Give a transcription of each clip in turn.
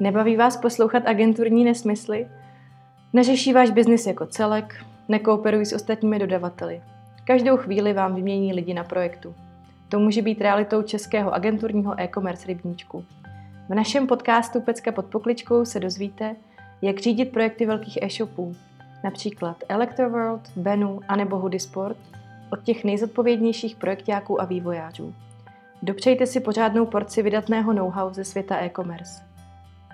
Nebaví vás poslouchat agenturní nesmysly? Neřeší váš biznis jako celek? Nekooperují s ostatními dodavateli? Každou chvíli vám vymění lidi na projektu. To může být realitou českého agenturního e-commerce rybníčku. V našem podcastu Pecka pod pokličkou se dozvíte, jak řídit projekty velkých e-shopů, například Electroworld, Benu anebo Hoodie Sport, od těch nejzodpovědnějších projektáků a vývojářů. Dopřejte si pořádnou porci vydatného know-how ze světa e-commerce.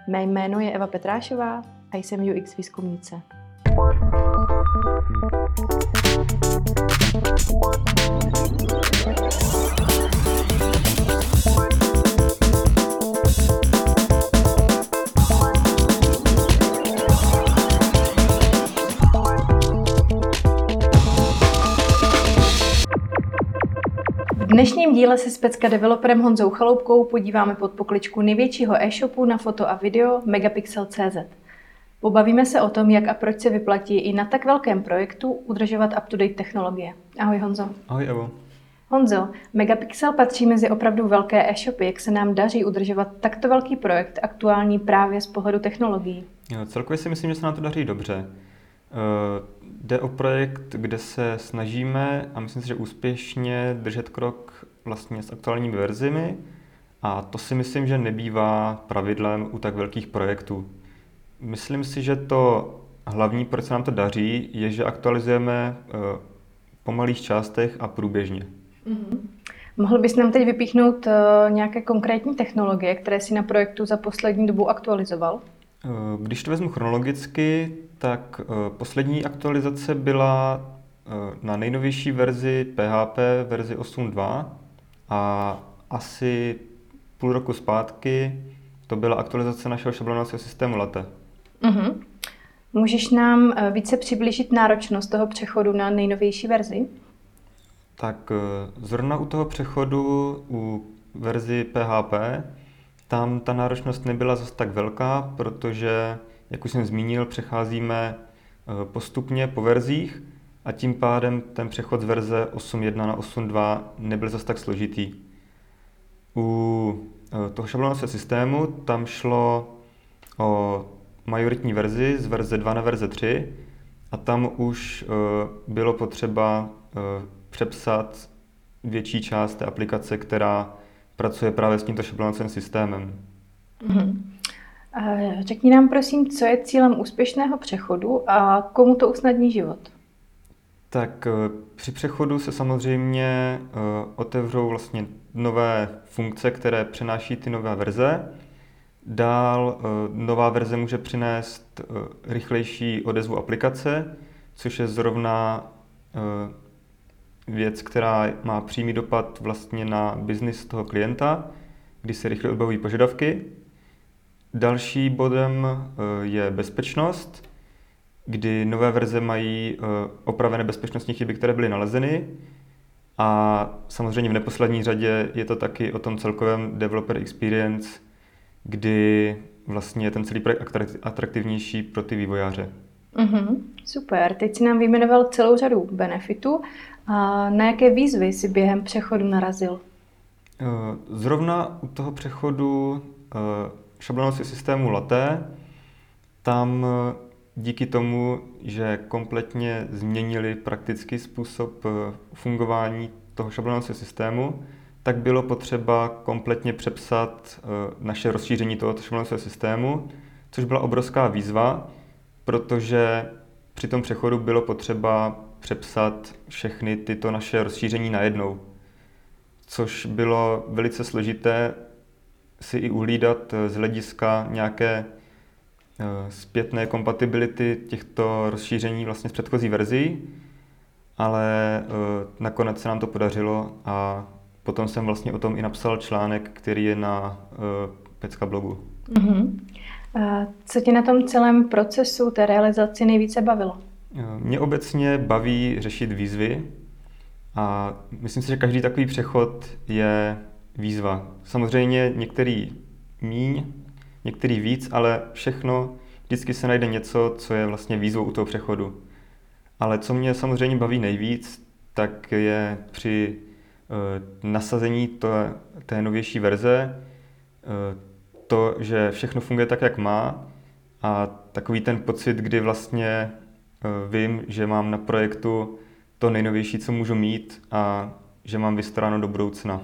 Mé jméno je Eva Petrášová a jsem UX výzkumnice. V dnešním díle se s Pecka developerem Honzou Chaloupkou podíváme pod pokličku největšího e-shopu na foto a video Megapixel.cz. Pobavíme se o tom, jak a proč se vyplatí i na tak velkém projektu udržovat up-to-date technologie. Ahoj Honzo. Ahoj Evo. Honzo, Megapixel patří mezi opravdu velké e-shopy. Jak se nám daří udržovat takto velký projekt aktuální právě z pohledu technologií? Celkově si myslím, že se nám to daří dobře. Jde o projekt, kde se snažíme a myslím si, že úspěšně držet krok vlastně s aktuálními verzemi a to si myslím, že nebývá pravidlem u tak velkých projektů. Myslím si, že to hlavní, proč se nám to daří, je, že aktualizujeme uh, po malých částech a průběžně. Mm-hmm. Mohl bys nám teď vypíchnout uh, nějaké konkrétní technologie, které si na projektu za poslední dobu aktualizoval? Když to vezmu chronologicky, tak poslední aktualizace byla na nejnovější verzi PHP, verzi 8.2 a asi půl roku zpátky to byla aktualizace našeho šablonovacího systému Latte. Uh-huh. Můžeš nám více přiblížit náročnost toho přechodu na nejnovější verzi? Tak zrovna u toho přechodu u verzi PHP tam ta náročnost nebyla zase tak velká, protože, jak už jsem zmínil, přecházíme postupně po verzích a tím pádem ten přechod z verze 8.1 na 8.2 nebyl zase tak složitý. U toho šablonového systému tam šlo o majoritní verzi z verze 2 na verze 3 a tam už bylo potřeba přepsat větší část té aplikace, která pracuje právě s tímto šablonovacím systémem. Mm-hmm. Řekni nám prosím, co je cílem úspěšného přechodu a komu to usnadní život? Tak při přechodu se samozřejmě otevřou vlastně nové funkce, které přenáší ty nové verze. Dál nová verze může přinést rychlejší odezvu aplikace, což je zrovna věc, která má přímý dopad vlastně na biznis toho klienta, kdy se rychle odbavují požadavky. Další bodem je bezpečnost, kdy nové verze mají opravené bezpečnostní chyby, které byly nalezeny. A samozřejmě v neposlední řadě je to taky o tom celkovém developer experience, kdy vlastně je ten celý projekt atraktivnější pro ty vývojáře. Mm-hmm, super, teď si nám vyjmenoval celou řadu benefitů. A na jaké výzvy si během přechodu narazil? Zrovna u toho přechodu šablonového systému Latte, tam díky tomu, že kompletně změnili praktický způsob fungování toho šablonového systému, tak bylo potřeba kompletně přepsat naše rozšíření tohoto šablonového systému, což byla obrovská výzva, protože při tom přechodu bylo potřeba přepsat všechny tyto naše rozšíření najednou, což bylo velice složité si i uhlídat z hlediska nějaké eh, zpětné kompatibility těchto rozšíření vlastně z předchozí verzí, ale eh, nakonec se nám to podařilo a potom jsem vlastně o tom i napsal článek, který je na eh, Pecka blogu. Mm-hmm. Co tě na tom celém procesu té realizaci nejvíce bavilo? Mě obecně baví řešit výzvy a myslím si, že každý takový přechod je výzva. Samozřejmě některý míň, některý víc, ale všechno, vždycky se najde něco, co je vlastně výzvou u toho přechodu. Ale co mě samozřejmě baví nejvíc, tak je při uh, nasazení to, té novější verze uh, to, že všechno funguje tak, jak má a takový ten pocit, kdy vlastně eh, vím, že mám na projektu to nejnovější, co můžu mít a že mám vystaráno do budoucna.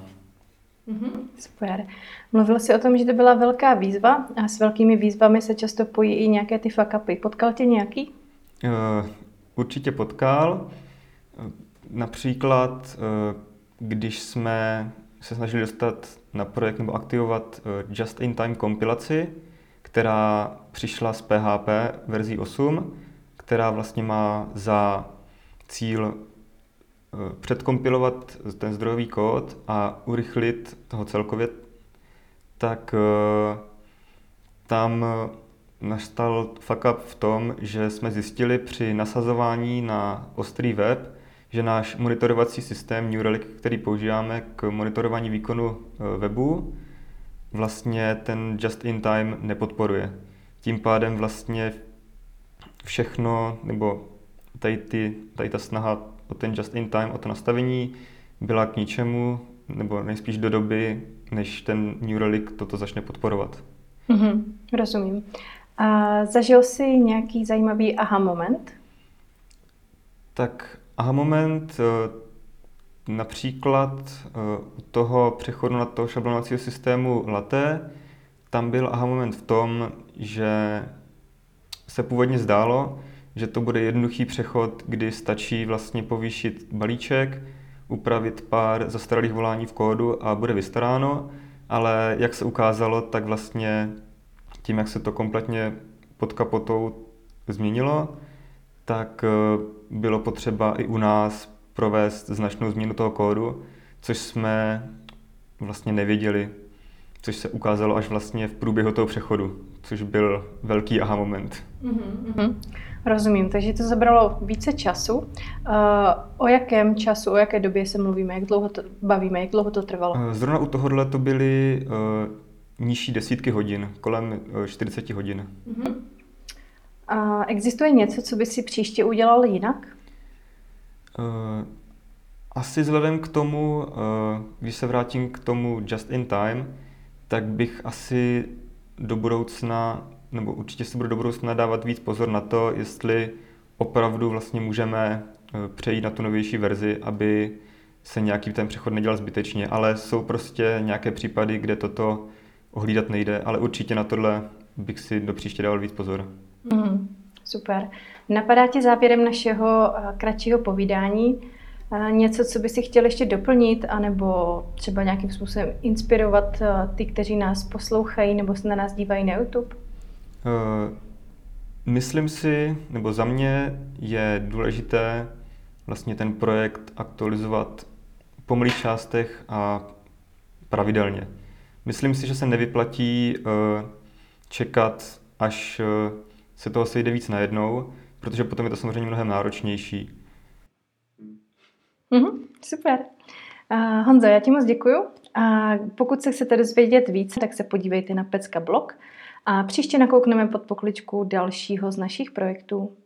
Mm-hmm, super. Mluvil jsi o tom, že to byla velká výzva a s velkými výzvami se často pojí i nějaké ty fakapy. Potkal tě nějaký? Uh, určitě potkal. Například, uh, když jsme se snažili dostat na projekt nebo aktivovat uh, just-in-time kompilaci, která přišla z PHP verzí 8, která vlastně má za cíl Eh, předkompilovat ten zdrojový kód a urychlit toho celkově, tak eh, tam nastal fuck up v tom, že jsme zjistili při nasazování na ostrý web, že náš monitorovací systém New Relic, který používáme k monitorování výkonu eh, webu, vlastně ten just-in-time nepodporuje. Tím pádem vlastně všechno, nebo tady, ty, tady ta snaha o ten just in time, o to nastavení byla k ničemu, nebo nejspíš do doby, než ten New Relic toto začne podporovat. Mm-hmm, rozumím. A zažil jsi nějaký zajímavý aha moment? Tak aha moment eh, například eh, u toho přechodu na toho šablonovacího systému Latte, tam byl aha moment v tom, že se původně zdálo, že to bude jednoduchý přechod, kdy stačí vlastně povýšit balíček, upravit pár zastaralých volání v kódu a bude vystaráno, ale jak se ukázalo, tak vlastně tím, jak se to kompletně pod kapotou změnilo, tak eh, bylo potřeba i u nás provést značnou změnu toho kódu, což jsme vlastně nevěděli, což se ukázalo až vlastně v průběhu toho přechodu, což byl velký aha moment. Mm-hmm. Rozumím, takže to zabralo více času. Uh, o jakém času, o jaké době se mluvíme, jak dlouho to bavíme, jak dlouho to trvalo? Uh, zrovna u tohohle to byly uh, nižší desítky hodin, kolem uh, 40 hodin. Uh-huh. A existuje něco, co by si příště udělal jinak? Uh, asi vzhledem k tomu, uh, když se vrátím k tomu just in time, tak bych asi do budoucna nebo určitě si budu do budoucna dávat víc pozor na to, jestli opravdu vlastně můžeme eh, přejít na tu novější verzi, aby se nějaký ten přechod nedělal zbytečně, ale jsou prostě nějaké případy, kde toto ohlídat nejde, ale určitě na tohle bych si do příště dával víc pozor. Mm, super. Napadá ti závěrem našeho eh, kratšího povídání eh, něco, co by si chtěl ještě doplnit, anebo třeba nějakým způsobem inspirovat ty, kteří nás poslouchají nebo se na nás dívají na YouTube? Eh, myslím si, nebo za mě je důležité vlastně ten projekt aktualizovat po malých částech a pravidelně. Myslím si, že se nevyplatí eh, čekat, až eh, se toho sejde víc najednou, protože potom je to samozřejmě mnohem náročnější. Mm-hmm, super. Uh, Honzo, já ti moc děkuju. A pokud se chcete dozvědět více, tak se podívejte na Pecka blog a příště nakoukneme pod pokličku dalšího z našich projektů.